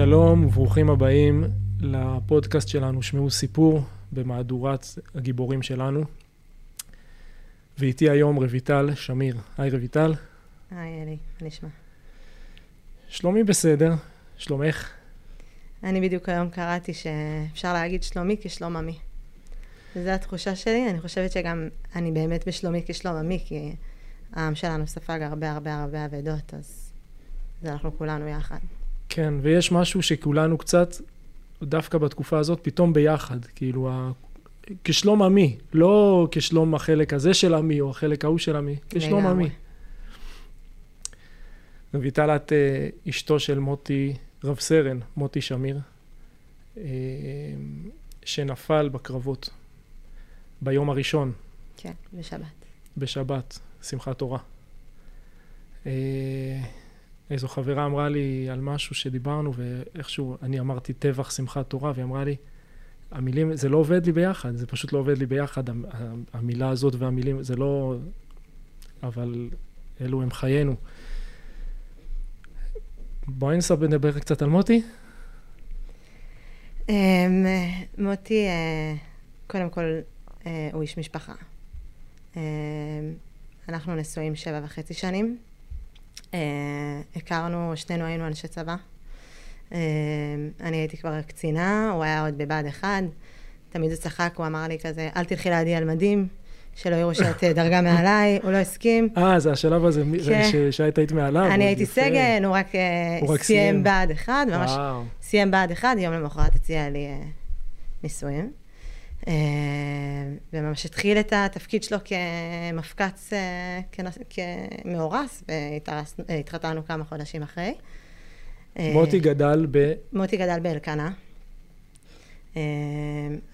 שלום וברוכים הבאים לפודקאסט שלנו, שמעו סיפור במהדורת הגיבורים שלנו. ואיתי היום רויטל שמיר. היי רויטל. היי אלי, מה נשמע? שלומי בסדר, שלומך? אני בדיוק היום קראתי שאפשר להגיד שלומי כשלום עמי. וזו התחושה שלי, אני חושבת שגם אני באמת בשלומי כשלום עמי, כי העם שלנו ספג הרבה הרבה הרבה אבדות, אז, אז אנחנו כולנו יחד. כן, ויש משהו שכולנו קצת, דווקא בתקופה הזאת, פתאום ביחד. כאילו, ה... כשלום עמי, לא כשלום החלק הזה של עמי או החלק ההוא של עמי, כשלום עמי. רויטל, את אה, אשתו של מוטי, רב סרן, מוטי שמיר, אה, שנפל בקרבות ביום הראשון. כן, בשבת. בשבת, שמחת תורה. איזו חברה אמרה לי על משהו שדיברנו, ואיכשהו אני אמרתי טבח שמחת תורה, והיא אמרה לי, המילים, זה לא עובד לי ביחד, זה פשוט לא עובד לי ביחד, המילה הזאת והמילים, זה לא... אבל אלו הם חיינו. בואי נסביר נדבר קצת על מוטי. אמ, מוטי, אה, קודם כל, אה, הוא איש משפחה. אמ, אנחנו נשואים שבע וחצי שנים. אה, הכרנו, שנינו היינו אנשי צבא. אני הייתי כבר קצינה, הוא היה עוד בבה"ד 1. תמיד הוא צחק, הוא אמר לי כזה, אל תלכי לידי על מדים. שלא יראו שאת אה, דרגה מעליי, הוא לא הסכים. אה, זה השלב הזה, כן. שהיית היית מעליו. אני הייתי סגן, הוא רק אה, סיים בה"ד אחד, ממש סיים בה"ד אחד, יום למחרת הציע לי אה, נישואים. וממש התחיל את התפקיד שלו כמפקץ, כמאורס, והתחתנו כמה חודשים אחרי. מוטי גדל ב... מוטי גדל באלקנה.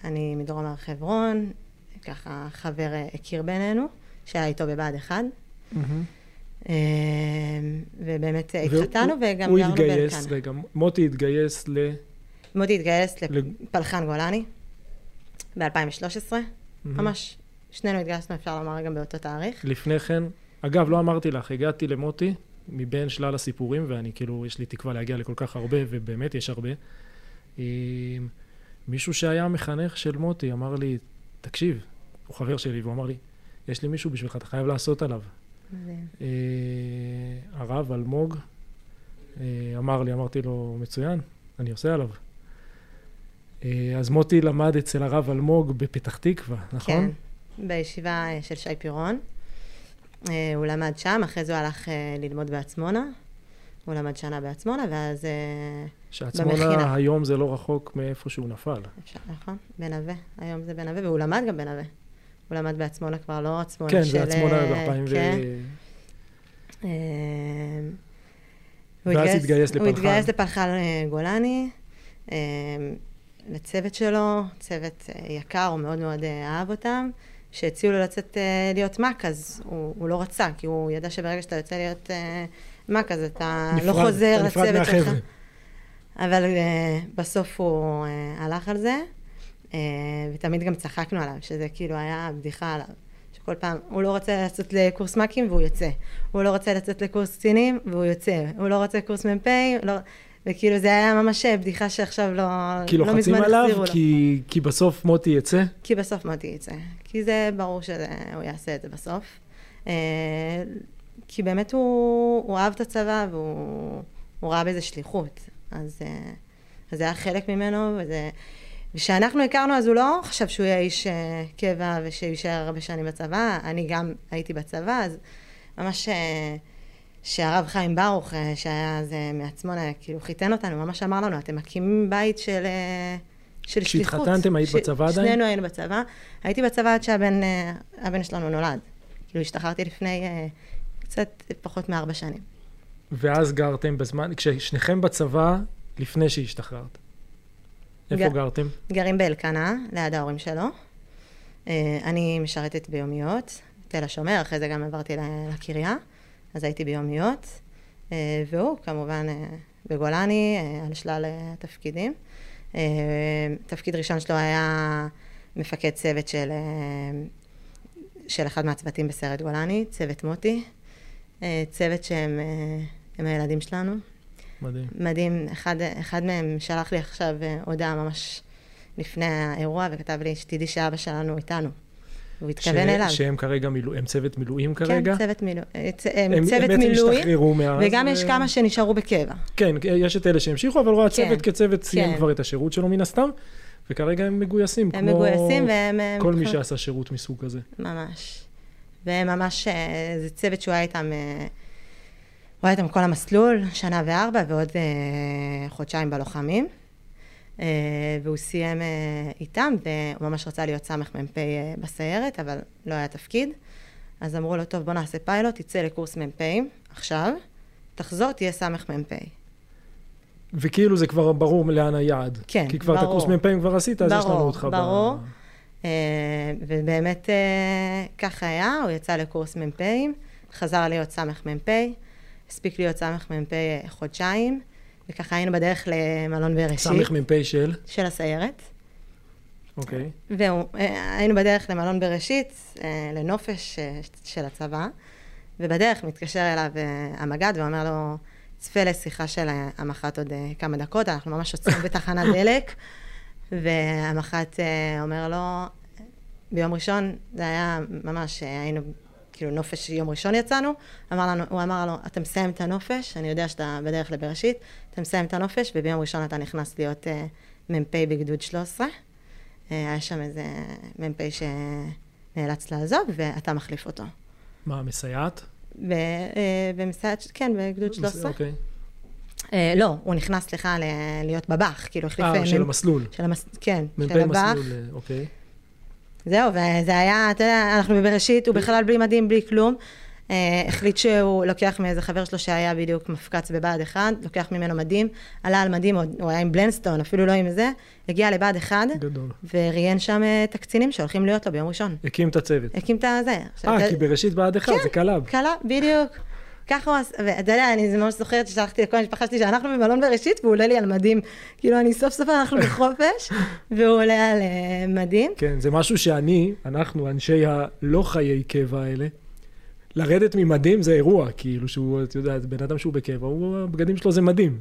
אני מדרום הר חברון, ככה חבר אה, הכיר בינינו, שהיה איתו בבה"ד 1. אה, ובאמת התחתנו וגם גרנו באלקנה. הוא התגייס, רגע, מוטי התגייס ל... מוטי התגייס לפלחן גולני ב-2013, ממש שנינו התגייסנו, אפשר לומר גם באותו תאריך. לפני כן, אגב, לא אמרתי לך, הגעתי למוטי מבין שלל הסיפורים, ואני כאילו, יש לי תקווה להגיע לכל כך הרבה, ובאמת יש הרבה. מישהו שהיה מחנך של מוטי אמר לי, תקשיב, הוא חבר שלי, והוא אמר לי, יש לי מישהו בשבילך, אתה חייב לעשות עליו. אה, הרב אלמוג אה, אמר לי, אמרתי לו, מצוין, אני עושה עליו. אה, אז מוטי למד אצל הרב אלמוג בפתח תקווה, נכון? כן, בישיבה של שי פירון. הוא למד שם, אחרי זה הוא הלך ללמוד בעצמונה. הוא למד שנה בעצמונה, ואז במכינה. שעצמונה היום זה לא רחוק מאיפה שהוא נפל. אפשר, נכון, בנווה. היום זה בנווה, והוא למד גם בנווה. הוא למד בעצמונה כבר, לא עצמונה כן, של... כן, זה עצמונה ב-2000 כן. ו... ואז התגייס לפלחן. הוא התגייס לפלחן אה, גולני, אה, לצוות שלו, צוות אה, יקר, הוא מאוד מאוד אהב אותם. שהציעו לו לצאת להיות מ"ק, אז הוא, הוא לא רצה, כי הוא ידע שברגע שאתה יוצא להיות מ"ק, אז אתה לא נפרד, לא חוזר לצוות שלך. אבל בסוף הוא הלך על זה. אה, ותמיד גם צחקנו עליו, שזה כאילו היה בדיחה עליו. שכל פעם, הוא לא רוצה לצאת לקורס מ"כים והוא יוצא. הוא לא רוצה לצאת לקורס קצינים והוא יוצא. הוא לא רוצה קורס מ"פ, לא... וכאילו זה היה ממש בדיחה שעכשיו לא, כי לא מזמן החזירו לו. כי, כי בסוף מוטי יצא? כי בסוף מוטי יצא. כי זה ברור שהוא יעשה את זה בסוף. אה, כי באמת הוא, הוא אהב את הצבא והוא ראה בזה שליחות. אז, אה, אז זה היה חלק ממנו, וזה... וכשאנחנו הכרנו אז הוא לא חשב שהוא יהיה איש אה, קבע ושהוא יישאר הרבה שנים בצבא, אני גם הייתי בצבא, אז ממש אה, שהרב חיים ברוך, אה, שהיה אז מעצמונה, כאילו חיתן אותנו, ממש אמר לנו, אתם מקימים בית של, של שליחות. כשהתחתנתם היית בצבא עדיין? שנינו היינו בצבא. הייתי בצבא עד שהבן שלנו נולד. כאילו השתחררתי לפני קצת פחות מארבע שנים. ואז גרתם בזמן, כששניכם בצבא, לפני שהשתחררת. איפה גרתם? גרים באלקנה, ליד ההורים שלו. אה, אני משרתת ביומיות, תל השומר, אחרי זה גם עברתי לקריה, אז הייתי ביומיות. אה, והוא כמובן אה, בגולני, על שלל התפקידים. תפקיד ראשון שלו היה מפקד צוות של, של אחד מהצוותים בסרט גולני, צוות מוטי. צוות שהם הילדים שלנו. מדהים. מדהים. אחד, אחד מהם שלח לי עכשיו אה, הודעה ממש לפני האירוע, וכתב לי, שתדעי שאבא שלנו איתנו. הוא התכוון אליו. שהם כרגע מילוא, הם צוות מילואים כרגע? כן, צוות, מילוא, אה, הם הם צוות בעצם מילואים, השתחררו מאז. וגם יש ו- כמה שנשארו בקבע. כן, יש את אלה שהמשיכו, אבל רואה הצוות כן, כצוות סיים כן. כבר את השירות שלו מן הסתם, וכרגע הם מגויסים, הם כמו מגויסים והם... הם כל מי שעשה שירות מסוג כזה. ממש. והם ממש, אה, זה צוות שהוא היה איתם, אה, הוא היה איתם כל המסלול, שנה וארבע, ועוד אה, חודשיים בלוחמים. אה, והוא סיים אה, איתם, והוא ממש רצה להיות סמ"פ אה, בסיירת, אבל לא היה תפקיד. אז אמרו לו, טוב, בוא נעשה פיילוט, תצא לקורס מ"פים עכשיו, תחזור, תהיה סמ"פ. וכאילו זה כבר ברור לאן היעד. כן, כי כבר את ברור. הקורס מ"פים כבר עשית, אז יש לנו ברור, אותך ב... ברור. ובאמת ככה היה, הוא יצא לקורס מ"פים, חזר להיות סמ"פ, הספיק להיות סמ"פ חודשיים, וככה היינו בדרך למלון בראשית סמ"ך מ"פ של, של הסיירת. אוקיי. והיינו היינו בדרך למלון בראשית, אה, לנופש אה, של הצבא, ובדרך מתקשר אליו אה, המג"ד ואומר לו, צפה לשיחה של אה, המח"ט עוד אה, כמה דקות, אנחנו ממש עוצרים בתחנת דלק, והמח"ט אה, אומר לו, ביום ראשון, זה היה ממש, אה, היינו, כאילו נופש, יום ראשון יצאנו, אמר לנו, הוא אמר לו, אתה מסיים את הנופש, אני יודע שאתה בדרך לבראשית, אתה מסיים את הנופש, וביום ראשון אתה נכנס להיות אה, מ"פ בגדוד 13. אה, היה שם איזה מ"פ שנאלץ לעזוב, ואתה מחליף אותו. מה, מסייעת? ב- אה, במסעד, כן, בגדוד 13. אוקיי. אה, לא, הוא נכנס, סליחה, להיות בב"ח, כאילו החליף... אה, של מ"פ המסלול. של המס... כן, מ"פ של הב"ח. מסלול, אה, אוקיי. זהו, וזה היה, אתה יודע, אנחנו בבראשית, הוא בכלל בלי מדים, בלי כלום. אה, החליט שהוא לוקח מאיזה חבר שלו שהיה בדיוק מפקץ בבה"ד 1, לוקח ממנו מדים, עלה על מדים, הוא היה עם בלנסטון, אפילו לא עם זה, הגיע לבה"ד 1, גדול. וראיין שם אה, את הקצינים שהולכים להיות לו ביום ראשון. הקים את הצוות. הקים את הזה. אה, כי בראשית בה"ד אחד, כן. זה קל"ב. קל"ב, בדיוק. ככה הוא עשה, ואתה יודע, אני ממש זוכרת ששלחתי לכל המשפחה שלי שאנחנו במלון בראשית, והוא עולה לי על מדים. כאילו, אני סוף סוף אנחנו בחופש, והוא עולה על אה, מדים. כן, זה משהו שאני, אנחנו, אנשי הלא חיי קבע האלה, לרדת ממדים זה אירוע, כאילו שהוא, את יודעת, בן אדם שהוא בקבע, הוא, הבגדים שלו זה מדים.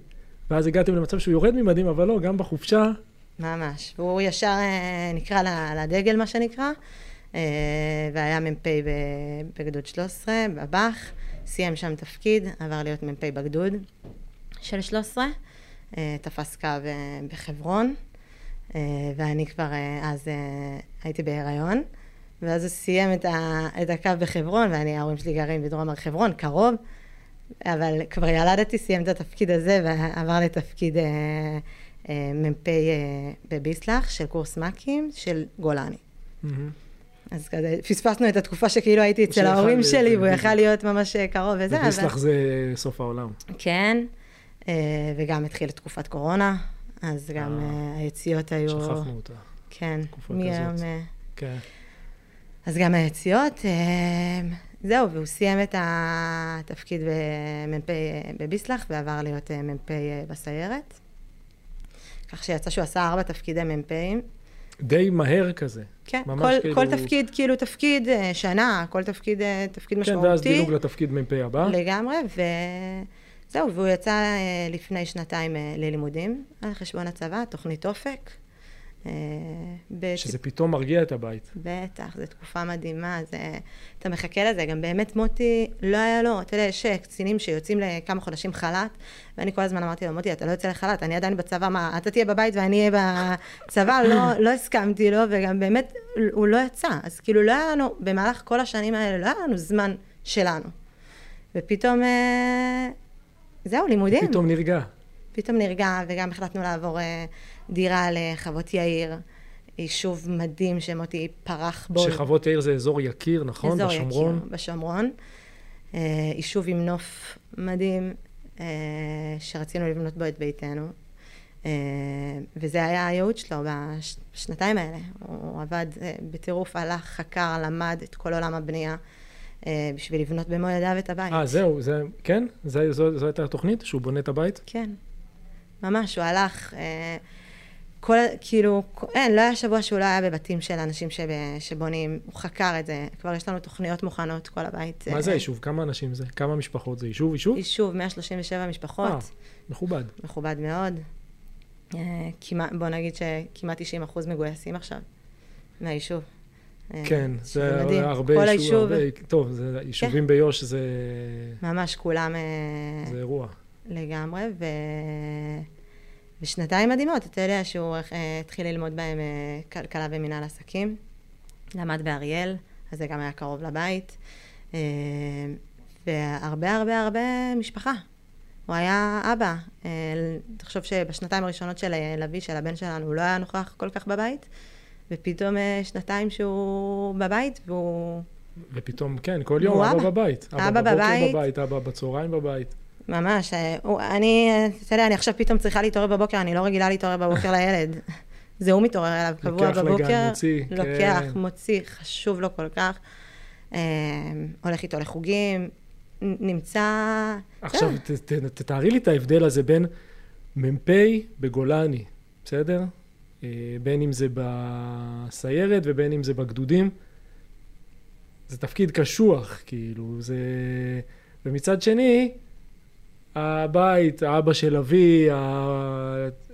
ואז הגעתם למצב שהוא יורד ממדים, אבל לא, גם בחופשה, ממש. והוא ישר אה, נקרא לדגל, מה שנקרא, אה, והיה מ"פ בגדוד 13, בב"ח, סיים שם תפקיד, עבר להיות מ"פ בגדוד של 13, אה, תפס קו אה, בחברון, אה, ואני כבר אז הייתי בהיריון, ואז הוא סיים את, ה, את הקו בחברון, ואני, ההורים שלי גרים בדרום הר חברון, קרוב, אבל כבר ילדתי, סיים את התפקיד הזה, ועבר לתפקיד מ"פ בביסלח, של קורס מ"כים, של גולני. מהמם. אז כזה, פספסנו את התקופה שכאילו הייתי אצל ההורים שלי, והוא יכל להיות ממש קרוב וזה, אבל... וביסלח זה סוף העולם. כן, אה, וגם התחילה תקופת קורונה, אז גם אה, אה, היציאות היו... שכחנו אותה. כן. אה, כן. אז גם היציאות, זהו, והוא סיים את התפקיד במ"פ בביסלח ועבר להיות מ"פ בסיירת. כך שיצא שהוא עשה ארבע תפקידי מ"פים. די מהר כזה. כן, כל, כאילו- כל תפקיד, כאילו תפקיד אה, שנה, כל תפקיד, אה, תפקיד כן, משמעותי. ואז דילוג לתפקיד מ"פ הבא. לגמרי, וזהו, והוא יצא אה, לפני שנתיים ללימודים על חשבון הצבא, תוכנית אופק. אה, שזה פתאום מרגיע את הבית. בטח, זו תקופה מדהימה, זה... אתה מחכה לזה, גם באמת מוטי, לא היה לו, אתה יודע, יש אה, קצינים שיוצאים לכמה חודשים חל"ת, ואני כל הזמן אמרתי לו, מוטי, אתה לא יוצא לחל"ת, אני עדיין בצבא, מה, אתה תהיה בבית ואני אהיה בצבא, לא, לא הסכמתי לו, וגם באמת, הוא לא יצא, אז כאילו לא היה לנו, במהלך כל השנים האלה, לא היה לנו זמן שלנו. ופתאום, אה, זהו, לימודים. פתאום נרגע. פתאום נרגע, וגם החלטנו לעבור דירה לחוות יאיר, יישוב מדהים שמוטי פרח בו. שחוות יאיר זה אזור יקיר, נכון? אזור בשומרון. יקיר, בשומרון. אה, יישוב עם נוף מדהים, אה, שרצינו לבנות בו את ביתנו. אה, וזה היה הייעוד שלו בש- בשנתיים האלה. הוא עבד אה, בטירוף, הלך, חקר, למד את כל עולם הבנייה, אה, בשביל לבנות במו ידיו את הבית. אה, זהו, זה, כן? זה- זו זו הייתה התוכנית? שהוא בונה את הבית? כן, ממש, הוא הלך, אה, כל, כאילו, אין, לא היה שבוע שהוא לא היה בבתים של אנשים שב, שבונים, הוא חקר את זה, כבר יש לנו תוכניות מוכנות, כל הבית. מה זה היישוב? כמה אנשים זה? כמה משפחות זה? יישוב, יישוב? יישוב, 137 משפחות. אה, מכובד. מכובד מאוד. אה, כמעט, בוא נגיד שכמעט 90 אחוז מגויסים עכשיו מהיישוב. אה, כן, זה מדהים. הרבה יישוב, היישוב... הרבה, טוב, זה, יישובים כן. ביו"ש זה... ממש, כולם... זה אירוע. לגמרי, ו... ושנתיים מדהימות, אתה יודע שהוא התחיל ללמוד בהם כלכלה ומנהל עסקים, למד באריאל, אז זה גם היה קרוב לבית, והרבה הרבה הרבה משפחה. הוא היה אבא. אה, תחשוב שבשנתיים הראשונות של אה, לביא, של הבן שלנו, הוא לא היה נוכח כל כך בבית, ופתאום אה, שנתיים שהוא בבית, והוא... ופתאום, כן, כל יום אבא, אבא בבית. אבא, אבא בבית. בבית, אבא בצהריים בבית. ממש. אני, אתה יודע, אני עכשיו פתאום צריכה להתעורר בבוקר, אני לא רגילה להתעורר בבוקר לילד. זה הוא מתעורר אליו קבוע בבוקר. לוקח לגן, מוציא. לוקח, כן. מוציא, חשוב לו כל כך. הולך איתו לחוגים, נמצא... עכשיו, כן. תתארי לי את ההבדל הזה בין מ"פ בגולני, בסדר? אה, בין אם זה בסיירת ובין אם זה בגדודים. זה תפקיד קשוח, כאילו, זה... ומצד שני, הבית, האבא של אבי,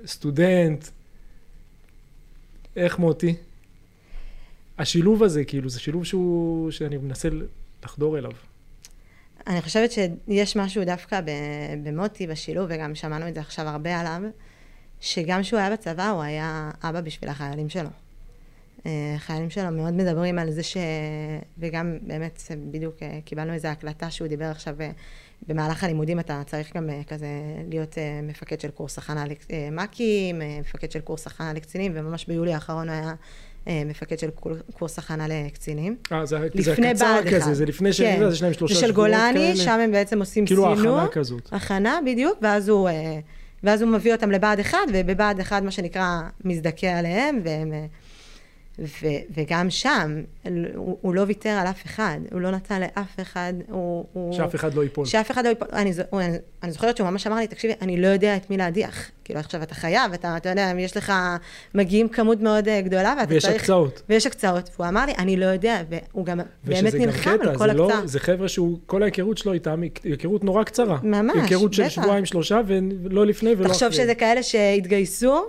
הסטודנט, איך מוטי? השילוב הזה, כאילו, זה שילוב שהוא, שאני מנסה לחדור אליו. אני חושבת שיש משהו דווקא במוטי, בשילוב, וגם שמענו את זה עכשיו הרבה עליו, שגם כשהוא היה בצבא, הוא היה אבא בשביל החיילים שלו. אה, החיילים שלו מאוד מדברים על זה ש... וגם באמת, בדיוק אה, קיבלנו איזו הקלטה שהוא דיבר עכשיו, אה, במהלך הלימודים אתה צריך גם כזה להיות מפקד של קורס הכנה למ"כים, מפקד של קורס הכנה לקצינים, וממש ביולי האחרון היה אה, מפקד של קורס הכנה לקצינים. אה, זה, זה קצר כזה, זה לפני ש... כן. יש להם שלושה שבועות כאלה. זה של גולני, שם הם בעצם עושים כאילו סינור. כאילו הכנה כזאת. הכנה, בדיוק, ואז הוא, אה, ואז הוא מביא אותם לבה"ד 1, ובבה"ד 1, מה שנקרא, מזדכה עליהם, והם... ו, וגם שם, הוא, הוא לא ויתר על אף אחד, הוא לא נתן לאף אחד, הוא... הוא שאף אחד לא ייפול. שאף אחד לא ייפול. אני, אני, אני זוכרת שהוא ממש אמר לי, תקשיבי, אני לא יודע את מי להדיח. כאילו עכשיו אתה חייב, אתה, אתה יודע, יש לך, מגיעים כמות מאוד אה, גדולה, ואתה ויש צריך... ויש הקצאות. ויש הקצאות. והוא אמר לי, אני לא יודע, והוא גם באמת נלחם על כל לא- הקצאה. לא, זה חבר'ה שהוא, כל ההיכרות שלו איתם היכרות נורא קצרה. ממש, בטח. היכרות של שבועיים, שלושה, ולא לפני ולא אחרי. תחשוב שזה כאלה שהתגייסו,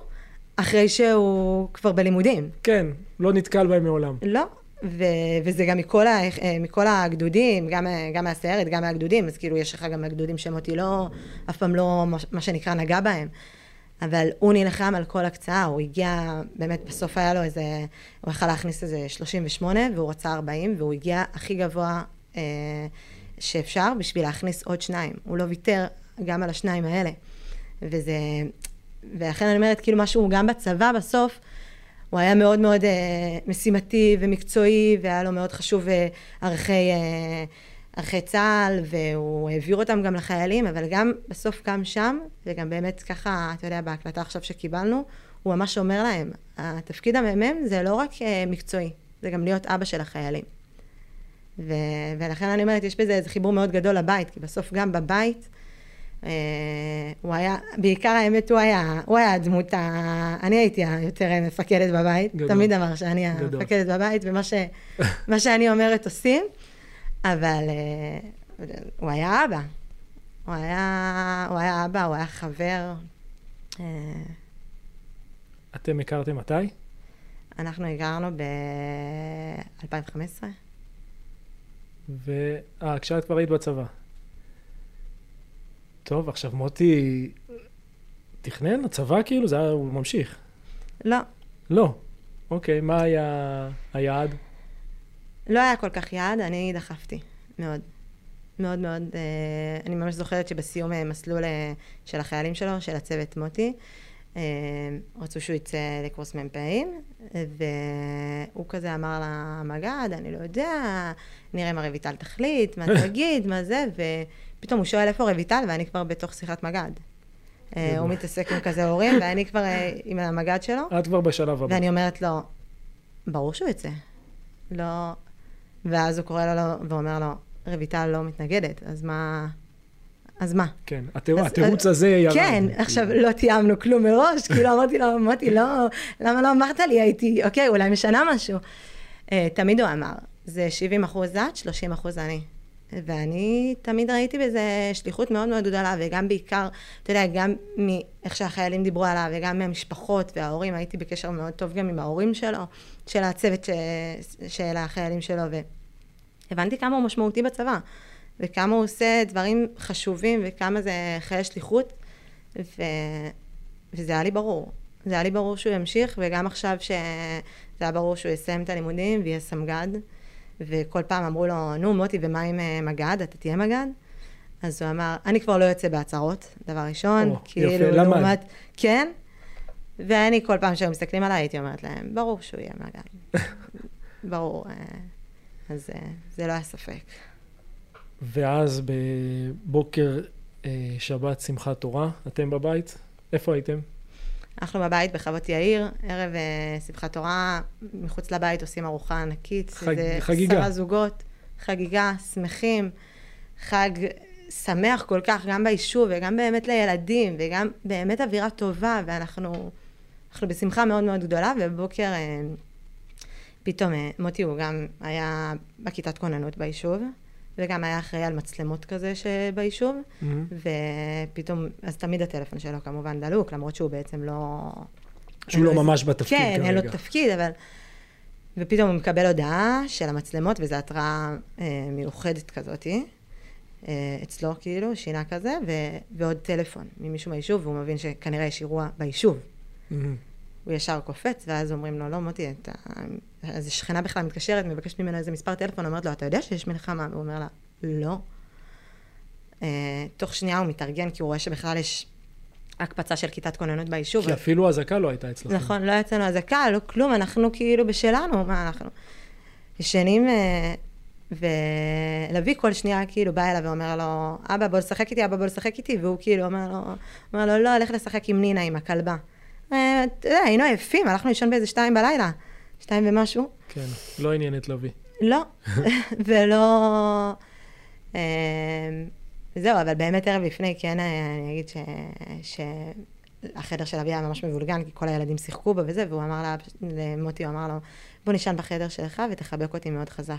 אחרי שהוא כבר בלימודים. כן, לא נתקל בהם מעולם. לא, ו- וזה גם מכל, ה- מכל הגדודים, גם, גם מהסיירת, גם מהגדודים, אז כאילו יש לך גם מהגדודים שמוטי לא, אף פעם לא, מה שנקרא, נגע בהם. אבל הוא נלחם על כל הקצאה, הוא הגיע, באמת בסוף היה לו איזה, הוא יכל להכניס איזה 38 והוא רצה 40 והוא הגיע הכי גבוה אה, שאפשר בשביל להכניס עוד שניים. הוא לא ויתר גם על השניים האלה. וזה, ולכן אני אומרת, כאילו משהו, גם בצבא בסוף, הוא היה מאוד מאוד אה, משימתי ומקצועי, והיה לו מאוד חשוב אה, ערכי, אה, ערכי צה"ל, והוא העביר אותם גם לחיילים, אבל גם בסוף גם שם, וגם באמת ככה, אתה יודע, בהקלטה עכשיו שקיבלנו, הוא ממש אומר להם, התפקיד המ"מ זה לא רק אה, מקצועי, זה גם להיות אבא של החיילים. ו- ולכן אני אומרת, יש בזה איזה חיבור מאוד גדול לבית, כי בסוף גם בבית, הוא היה, בעיקר האמת הוא היה, הוא היה הדמות, ה... אני הייתי היותר מפקדת בבית, גדול. תמיד אמר שאני המפקדת בבית, ומה ש... שאני אומרת עושים, אבל אה, הוא היה אבא. הוא היה, הוא היה אבא, הוא היה חבר. אה. אתם הכרתם מתי? אנחנו הכרנו ב-2015. ו... אה, כשאת כבר היית בצבא. טוב, עכשיו מוטי תכנן הצבא כאילו? זה היה, הוא ממשיך. לא. לא. אוקיי, מה היה היעד? לא היה כל כך יעד, אני דחפתי, מאוד. מאוד מאוד, אה, אני ממש זוכרת שבסיום אה, מסלול אה, של החיילים שלו, של הצוות מוטי, רצו שהוא יצא לקורס מ"פים, והוא כזה אמר למג"ד, אני לא יודע, נראה מה רויטל תחליט, מה תגיד, מה זה, פתאום הוא שואל איפה רויטל, ואני כבר בתוך שיחת מג"ד. אה, הוא מתעסק עם כזה הורים, ואני כבר אה, עם המג"ד שלו. את כבר בשלב הבא. ואני אומרת לו, ברור שהוא יצא. לא... ואז הוא קורא לו ואומר לו, רויטל לא מתנגדת, אז מה... אז מה? כן, התירוץ הזה ירד. כן, עכשיו לא תיאמנו כלום מראש, כאילו אמרתי לו, אמרתי, לא, למה לא אמרת לי, הייתי, אוקיי, אולי משנה משהו. תמיד הוא אמר, זה 70 אחוז את, 30 אחוז אני. ואני תמיד ראיתי בזה שליחות מאוד מאוד גדולה, וגם בעיקר, אתה יודע, גם מאיך שהחיילים דיברו עליו, וגם מהמשפחות וההורים, הייתי בקשר מאוד טוב גם עם ההורים שלו, של הצוות ש... של החיילים שלו, והבנתי כמה הוא משמעותי בצבא, וכמה הוא עושה דברים חשובים, וכמה זה חיי שליחות, ו... וזה היה לי ברור. זה היה לי ברור שהוא ימשיך, וגם עכשיו שזה היה ברור שהוא יסיים את הלימודים ויהיה סמג"ד. וכל פעם אמרו לו, נו מוטי, ומה עם אה, מג"ד? אתה תהיה מג"ד? אז הוא אמר, אני כבר לא יוצא בהצהרות, דבר ראשון. או, כאילו, יפה, למד. לעומת, כן. ואני כל פעם שהיו מסתכלים עליי, הייתי אומרת להם, ברור שהוא יהיה מג"ד. ברור. אה, אז אה, זה לא היה ספק. ואז בבוקר שבת שמחת תורה, אתם בבית? איפה הייתם? אנחנו בבית בחוות יאיר, ערב uh, שמחת תורה, מחוץ לבית עושים ארוחה ענקית. חג, חגיגה. עשרה זוגות, חגיגה, שמחים, חג שמח כל כך, גם ביישוב וגם באמת לילדים, וגם באמת אווירה טובה, ואנחנו אנחנו בשמחה מאוד מאוד גדולה, ובבוקר uh, פתאום uh, מוטי הוא גם היה בכיתת כוננות ביישוב. וגם היה אחראי על מצלמות כזה שביישוב, mm-hmm. ופתאום, אז תמיד הטלפון שלו כמובן דלוק, למרות שהוא בעצם לא... שהוא לא ממש בתפקיד כן, כרגע. כן, אין לו תפקיד, אבל... ופתאום הוא מקבל הודעה של המצלמות, וזו התראה אה, מיוחדת כזאתי, אה, אצלו כאילו, שינה כזה, ו... ועוד טלפון ממישהו מהיישוב, והוא מבין שכנראה יש אירוע ביישוב. Mm-hmm. הוא ישר קופץ, ואז אומרים לו, לא, מוטי, אתה... אז שכנה בכלל מתקשרת, מבקשת ממנו איזה מספר טלפון, אומרת לו, אתה יודע שיש מלחמה? והוא אומר לה, לא. Uh, תוך שנייה הוא מתארגן, כי הוא רואה שבכלל יש הקפצה של כיתת כוננות ביישוב. כי אפילו אזעקה לא הייתה אצלכם. נכון, לא יצאנו אזעקה, לא כלום, אנחנו כאילו בשלנו, מה אנחנו? ישנים, uh, ולוי כל שנייה כאילו בא אליו ואומר לו, אבא בוא לשחק איתי, אבא בוא לשחק איתי, והוא כאילו אומר לו, אומר לו, לא, לך לשחק עם נינה, עם הכלבה. אה, אתה יודע, היינו עייפים, הלכנו לישון באיזה שתיים בלילה, שתיים ומשהו. כן, לא עניין את לביא. לא, ולא... אה, זהו, אבל באמת ערב לפני, כן, אה, אני אגיד ש... שהחדר של אבי היה ממש מבולגן, כי כל הילדים שיחקו בו וזה, והוא אמר לה, למוטי, הוא אמר לו, בוא נשען בחדר שלך ותחבק אותי מאוד חזק.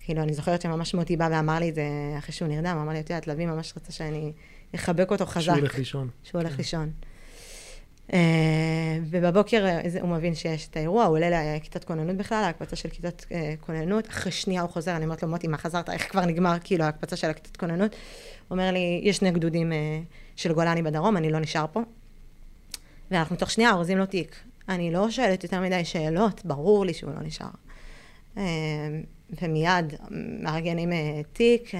כאילו, אני זוכרת שממש מוטי בא ואמר לי את זה אחרי שהוא נרדם, הוא אמר לי, את יודעת, לביא ממש רצה שאני אחבק אותו חזק. שהוא הולך לישון. שהוא הולך כן. לישון. אה, ובבוקר אה, הוא מבין שיש את האירוע, הוא עולה לכיתת כוננות בכלל, ההקפצה של כיתת אה, כוננות, אחרי שנייה הוא חוזר, אני אומרת לו, מוטי, מה חזרת? איך כבר נגמר, כאילו, ההקפצה של הכיתת כוננות? הוא אומר לי, יש שני גדודים של גולני בדרום, אני לא נשאר פה. ואנחנו תוך שנייה אורזים לו תיק. אני לא שואלת יותר מדי שאלות, ברור לי שהוא לא נשאר. ומיד מארגנים תיק.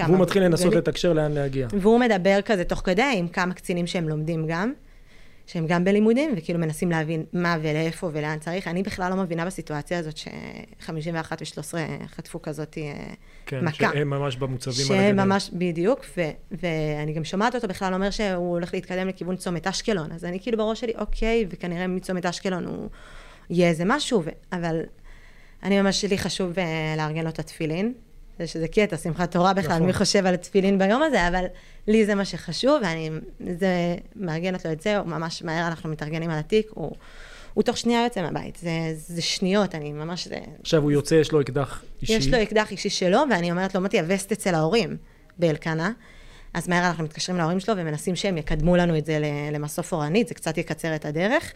והוא מתחיל לנסות לתקשר לאן להגיע. והוא מדבר כזה תוך כדי עם כמה קצינים שהם לומדים גם. שהם גם בלימודים, וכאילו מנסים להבין מה ולאיפה ולאן צריך. אני בכלל לא מבינה בסיטואציה הזאת ש-51 ו-13 חטפו כזאת אה, כן, מכה. כן, שהם ממש במוצבים על הגדר. שהם ממש, בדיוק, ו- ואני גם שומעת אותו בכלל אומר שהוא הולך להתקדם לכיוון צומת אשקלון, אז אני כאילו בראש שלי, אוקיי, וכנראה מצומת אשקלון הוא יהיה איזה משהו, ו- אבל אני ממש, לי חשוב uh, לארגן לו את התפילין. זה שזה קטע, שמחת תורה בכלל, נכון. מי חושב על תפילין ביום הזה, אבל לי זה מה שחשוב, ואני זה, מארגנת לו את זה, ממש מהר אנחנו מתארגנים על התיק, הוא, הוא תוך שנייה יוצא מהבית, זה, זה שניות, אני ממש... זה... עכשיו הוא יוצא, יש לו אקדח אישי. יש לו אקדח אישי שלו, ואני אומרת לו, מוטי, הווסט אצל ההורים באלקנה. אז מהר אנחנו מתקשרים להורים שלו ומנסים שהם יקדמו לנו את זה למסוף אורנית, זה קצת יקצר את הדרך.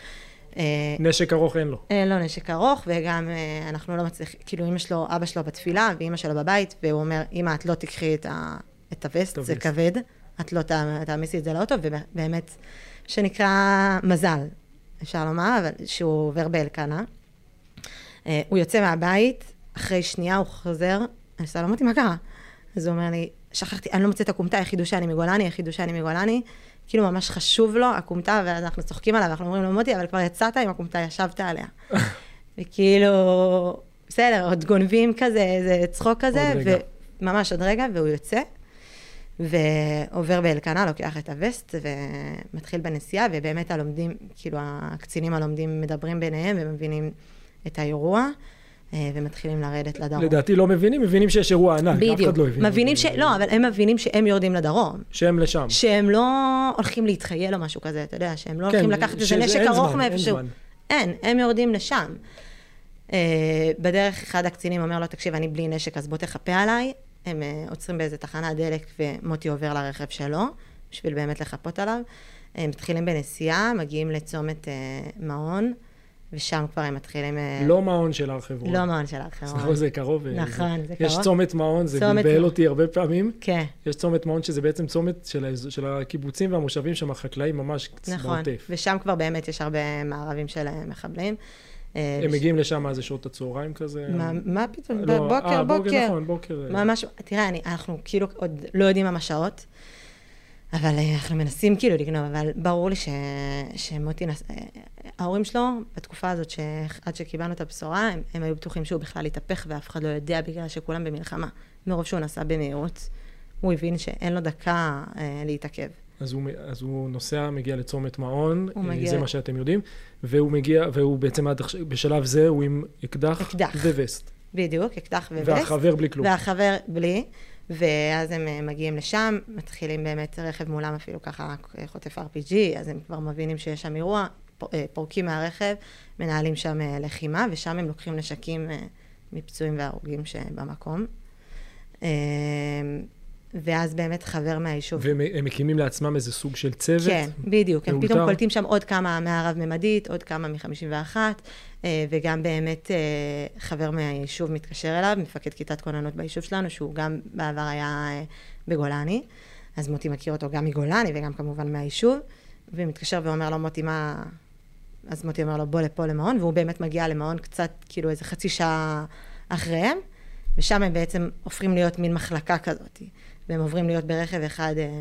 אה, נשק ארוך אין לו. אין לו נשק ארוך, וגם אה, אנחנו לא מצליחים, כאילו אמא שלו, אבא שלו בתפילה, ואימא שלו בבית, והוא אומר, אמא, את לא תקחי את, ה, את הווסט, זה כבד, את לא תעמיסי את זה לאוטו, ובאמת, שנקרא מזל, אפשר לומר, אבל שהוא עובר באלקנה. אה, הוא יוצא מהבית, אחרי שנייה הוא חוזר, אני לו, אמרתי, מה קרה? אז הוא אומר לי, שכחתי, אני לא מוצאת את הכומתה, ידעו שאני מגולני, ידעו שאני מגולני. כאילו ממש חשוב לו, הכומתה, ואז אנחנו צוחקים עליו, אנחנו אומרים לו, מוטי, אבל כבר יצאת עם הכומתה, ישבת עליה. וכאילו, בסדר, עוד גונבים כזה, איזה צחוק כזה, וממש עוד רגע, והוא יוצא, ועובר באלקנה, לוקח את הווסט, ומתחיל בנסיעה, ובאמת הלומדים, כאילו, הקצינים הלומדים מדברים ביניהם ומבינים את האירוע. אה, ומתחילים לרדת לדרום. לדעתי לא מבינים, מבינים שיש אירוע ענק, אף בדיוק. אחד לא הבין. מבינים ש... לא, אבל הם מבינים שהם יורדים לדרום. שהם לשם. שהם לא הולכים להתחייל או משהו כזה, אתה יודע, שהם לא כן, הולכים לקחת איזה נשק ארוך מאיפשהו. אין, הם יורדים לשם. אה, בדרך אחד הקצינים אומר לו, תקשיב, אני בלי נשק, אז בוא תחפה עליי. הם אה, עוצרים באיזה תחנת דלק ומוטי עובר לרכב שלו, בשביל באמת לחפות עליו. הם מתחילים בנסיעה, מגיעים לצומת מעון, ושם כבר הם מתחילים... אה, לא מעון של הר חברון. לא מעון של הר חברון. זה קרוב. אה, נכון, זה יש קרוב. צומת מעון, זה בלבל. אותי הרבה פעמים. כן, יש צומת מעון שזה בעצם צומת של, הקיבוצים והמושבים שם, החקלאים ממש נכון. בעוטף. ושם כבר באמת יש הרבה מערבים של אה, מחבלים. אה, הם מגיעים לשם, מה זה שעות הצהריים כזה? מה, מה פתאום? לא, בוקר, אה, בוקר. נכון, בוקר. אה, ממש, תראה, אני, אנחנו כאילו עוד לא יודעים מה השעות, אבל אה, אנחנו מנסים כאילו לגנוב, אבל ברור לי ש, שמוטי, נס... אה, ההורים שלו, בתקופה הזאת, שעד שקיבלנו את הבשורה, הם, הם היו בטוחים שהוא בכלל התהפך ואף אחד לא יודע בגלל שכולם במלחמה. מרוב שהוא נסע במהירות, הוא הבין שאין לו דקה אה, להתעכב. אז הוא, אז הוא נוסע, מגיע לצומת מעון, אה, מגיע- זה מה שאתם יודעים, והוא מגיע, והוא בעצם עד עכשיו, בשלב זה הוא עם אקדח, אקדח. ווסט. בדיוק, אקדח ווסט. והחבר בלי כלום. והחבר בלי, ואז הם אה, מגיעים לשם, מתחילים באמת רכב מולם אפילו ככה אה, חוטף RPG, אז הם כבר מבינים שיש שם אירוע, אה, פורקים מהרכב, מנהלים שם לחימה, ושם הם לוקחים נשקים מפצועים והרוגים שבמקום. ואז באמת חבר מהיישוב. והם הם מקימים לעצמם איזה סוג של צוות. כן, בדיוק. הם. פתאום קולטים שם עוד כמה מהרב-ממדית, עוד כמה מ-51, אה, וגם באמת אה, חבר מהיישוב מתקשר אליו, מפקד כיתת כוננות ביישוב שלנו, שהוא גם בעבר היה אה, בגולני, אז מוטי מכיר אותו גם מגולני וגם כמובן מהיישוב, ומתקשר ואומר לו, מוטי, מה... אז מוטי אומר לו, בוא לפה למעון, והוא באמת מגיע למעון קצת, כאילו איזה חצי שעה אחריהם, ושם הם בעצם הופכים להיות מין מחלקה כזאת, והם עוברים להיות ברכב אחד, אה,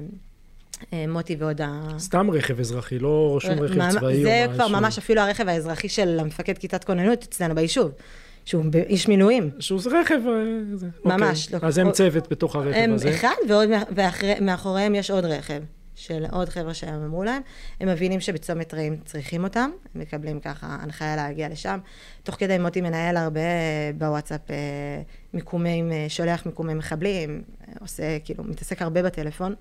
אה, מוטי ועוד ה... סתם רכב אזרחי, לא שום רכב ממש- צבאי זה או כבר משהו. ממש אפילו הרכב האזרחי של המפקד כיתת כוננות אצלנו ביישוב, שהוא איש מילואים. שהוא זה רכב... אה, זה. ממש, אוקיי. לא. אז הם צוות בתוך הרכב הם הזה. אחד, ומאחוריהם יש עוד רכב. של עוד חבר'ה שהם אמרו להם, הם מבינים שבצומת רעים צריכים אותם, הם מקבלים ככה הנחיה להגיע לשם. תוך כדי מוטי מנהל הרבה בוואטסאפ אה, מיקומים, אה, שולח מיקומי מחבלים, אה, עושה, כאילו, מתעסק הרבה בטלפון.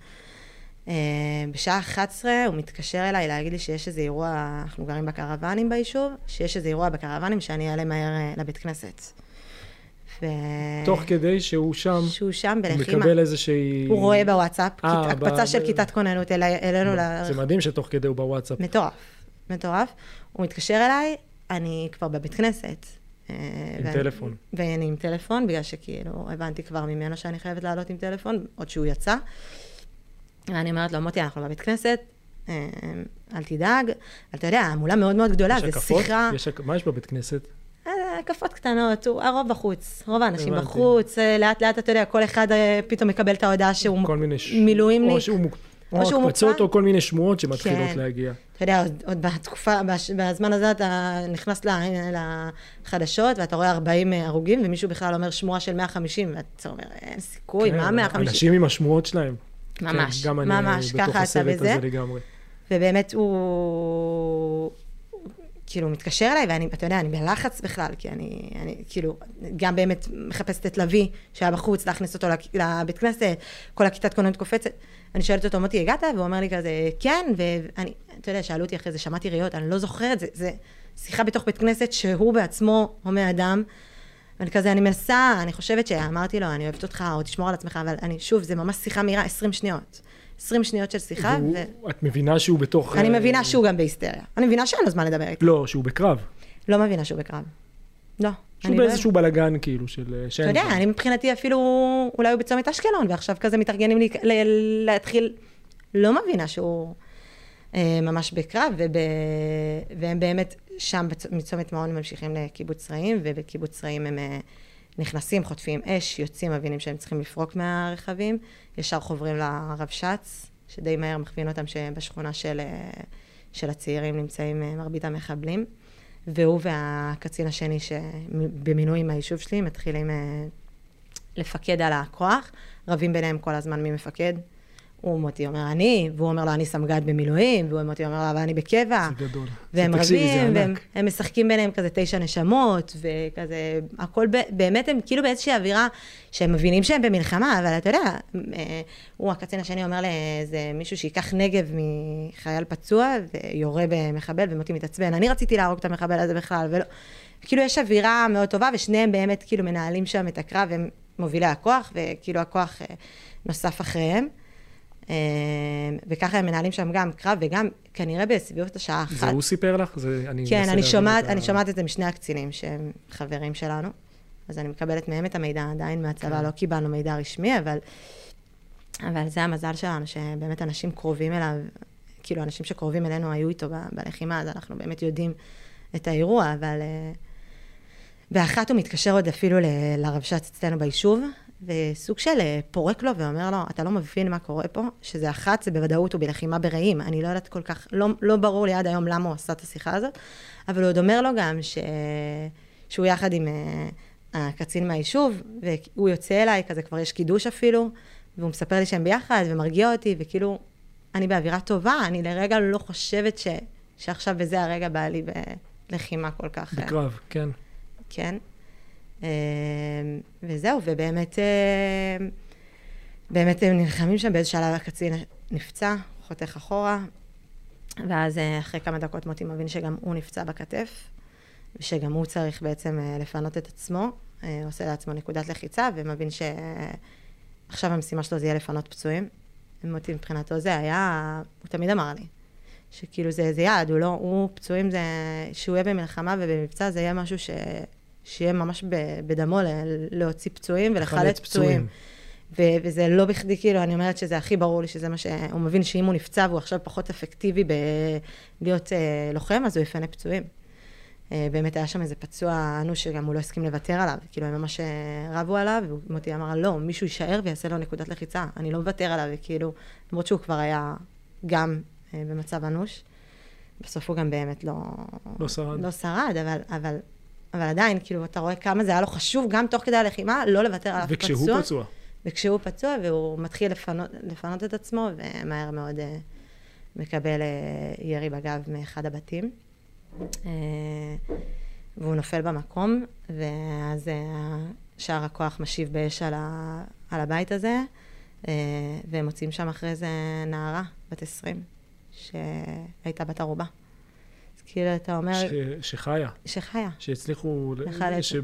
אה, בשעה 11 הוא מתקשר אליי להגיד לי שיש איזה אירוע, אנחנו גרים בקרוונים ביישוב, שיש איזה אירוע בקרוונים שאני אעלה מהר אה, לבית כנסת. ו... תוך כדי שהוא שם, שהוא שם בלחימה. מקבל איזושהי... הוא רואה בוואטסאפ, אה, ב- הקפצה של ב- כיתת כוננות אלי- אלינו זה ל... מדהים שתוך כדי הוא בוואטסאפ. מטורף, מטורף. הוא מתקשר אליי, אני כבר בבית כנסת. אה, עם ואני- טלפון. ואני עם טלפון, בגלל שכאילו הבנתי כבר ממנו שאני חייבת לעלות עם טלפון, עוד שהוא יצא. ואני אומרת לו, מוטי, אנחנו בבית כנסת, אה, אל תדאג. אתה יודע, המולה מאוד מאוד גדולה, זה הקפות? שיחה. יש הק- מה יש בבית כנסת? אה, הקפות קטנות, הוא- הרוב בחוץ, רוב האנשים הבנתי. בחוץ, אה, לאט לאט, אתה יודע, כל אחד אה, פתאום מקבל את ההודעה שהוא. ש- מילואימניק. או שהוא מוק- או שהוא או הקפצות מוקפא. או כל מיני שמועות שמתחילות כן. להגיע. אתה יודע, עוד, עוד בתקופה, בש, בזמן הזה אתה נכנס לחדשות ואתה רואה 40 הרוגים ומישהו בכלל אומר שמועה של 150 ואתה אומר, אין סיכוי, כן, מה 150? אנשים עם השמועות שלהם. ממש, כן, גם אני ממש, בתוך ככה אתה הסרט. הזה לגמרי. ובאמת הוא כאילו מתקשר אליי ואני, אתה יודע, אני בלחץ בכלל, כי אני, אני כאילו, גם באמת מחפשת את לביא שהיה בחוץ, להכניס אותו לבית כנסת, כל הכיתת כוננות קופצת. אני שואלת אותו, מוטי, הגעת? והוא אומר לי כזה, כן, ואני, אתה יודע, שאלו אותי אחרי זה, שמעתי ראיות, אני לא זוכרת, זה, זה שיחה בתוך בית כנסת שהוא בעצמו הומה אדם. ואני כזה, אני מנסה, אני חושבת שאמרתי לו, אני אוהבת אותך, או תשמור על עצמך, אבל אני, שוב, זה ממש שיחה מהירה, 20 שניות. 20 שניות של שיחה, והוא-. את מבינה שהוא בתוך... אני אה, מבינה שהוא גם בהיסטריה. אני מבינה שאין לו זמן לדבר איתי. לא, שהוא בקרב. לא מבינה שהוא בקרב. לא. שהוא לא- באיזשהו בלאגן כאילו של... אה, אתה יודע. אני מבחינתי אפילו, אולי הוא בצומת אשקלון, ועכשיו כזה מתארגנים לי, ל, להתחיל, לא מבינה שהוא אה, ממש בקרב, וב, והם באמת שם בצ, מצומת מעון ממשיכים לקיבוץ רעים, ובקיבוץ רעים הם אה, נכנסים, חוטפים אש, יוצאים, מבינים שהם צריכים לפרוק מהרכבים, ישר חוברים לרבש"ץ, שדי מהר מכווין אותם שבשכונה של, אה, של הצעירים נמצאים אה, מרבית המחבלים. והוא והקצין השני שבמינוי מהיישוב שלי מתחילים אה, לפקד על הכוח, רבים ביניהם כל הזמן מי מפקד. הוא מוטי אומר אני, והוא אומר לו אני סמג"ד במילואים, והוא מוטי אומר לו אבל אני בקבע. זה גדול. והם רבים, והם. הם משחקים ביניהם כזה תשע נשמות, וכזה, הכל ב, באמת הם כאילו באיזושהי אווירה שהם מבינים שהם במלחמה, אבל אתה יודע, אה, הוא הקצין השני אומר לאיזה מישהו שייקח נגב מחייל פצוע, ויורה במחבל, ומוטי מתעצבן, אני רציתי להרוג את המחבל הזה בכלל, ולא, כאילו יש אווירה מאוד טובה, ושניהם באמת כאילו מנהלים שם את הקרב, הם מובילי הכוח, וכאילו הכוח אה, נוסף אחריהם. אה, וככה הם מנהלים שם גם קרב, וגם כנראה בסביבות השעה אחת. זה הוא סיפר לך? זה, אני כן, אני שומעת, את ה- אני שומעת את זה משני הקצינים שהם חברים שלנו, אז אני מקבלת מהם את המידע, עדיין מהצבא כן. לא קיבלנו מידע רשמי, אבל, אבל זה המזל שלנו, שבאמת אנשים קרובים אליו, כאילו אנשים שקרובים אלינו היו איתו בלחימה, אז אנחנו באמת יודעים את האירוע, אבל... אה, באחת הוא מתקשר עוד אפילו לרבש"ץ אצלנו ביישוב, וסוג של אה, פורק לו ואומר לו, אתה לא מבין מה קורה פה, שזה אחת, זה בוודאות הוא בלחימה ברעים. אני לא יודעת כל כך, לא, לא ברור לי עד היום למה הוא עשה את השיחה הזאת, אבל הוא עוד אומר לו גם ש... שהוא יחד עם uh, הקצין מהיישוב, והוא יוצא אליי, כזה כבר יש קידוש אפילו, והוא מספר לי שהם ביחד, ומרגיע אותי, וכאילו, אני באווירה טובה, אני לרגע לא חושבת ש... שעכשיו בזה הרגע בא לי בלחימה כל כך... אה, בקרב, כן. כן. אה, וזהו, ובאמת, אה, באמת הם נלחמים שם, באיזה שלב הקצין נפצע, חותך אחורה, ואז אה, אחרי כמה דקות מוטי מבין שגם הוא נפצע בכתף, ושגם הוא צריך בעצם אה, לפנות את עצמו, אה, עושה לעצמו נקודת לחיצה, ומבין שעכשיו המשימה שלו זה יהיה לפנות פצועים. מוטי מבחינתו זה היה, הוא תמיד אמר לי, שכאילו זה, זה יעד, הוא לא, הוא פצועים זה, שהוא יהיה במלחמה ובמבצע זה יהיה משהו ש, שיהיה ממש בדמו להוציא פצועים ולחלץ פצועים. ו- וזה לא בכדי, כאילו, אני אומרת שזה הכי ברור לי שזה מה שהוא מבין שאם הוא נפצע והוא עכשיו פחות אפקטיבי בלהיות אה, לוחם, אז הוא יפנה פצועים. אה, באמת היה שם איזה פצוע אנוש שגם הוא לא הסכים לוותר עליו, כאילו הם ממש אה, רבו עליו, ומוטי אמר, לא, מישהו יישאר ויעשה לו נקודת לחיצה, אני לא מוותר עליו, וכאילו, למרות שהוא כבר היה גם אה, במצב אנוש, בסוף הוא גם באמת לא... לא שרד. לא שרד, אבל, אבל, אבל עדיין, כאילו, אתה רואה כמה זה היה לו חשוב, גם תוך כדי הלחימה, לא לוותר על אף פצוע. וכשהוא פצוע. וכשהוא פצוע, והוא מתחיל לפנות, לפנות את עצמו, ומהר מאוד uh, מקבל uh, ירי בגב מאחד הבתים. Uh, והוא נופל במקום, ואז uh, שאר הכוח משיב באש על, ה, על הבית הזה, uh, והם מוצאים שם אחרי זה נערה, בת 20, שהייתה בת ערובה. כאילו, אתה אומר, ש, שחיה, שחיה. שהצליחו, ל- לחלץ. שב...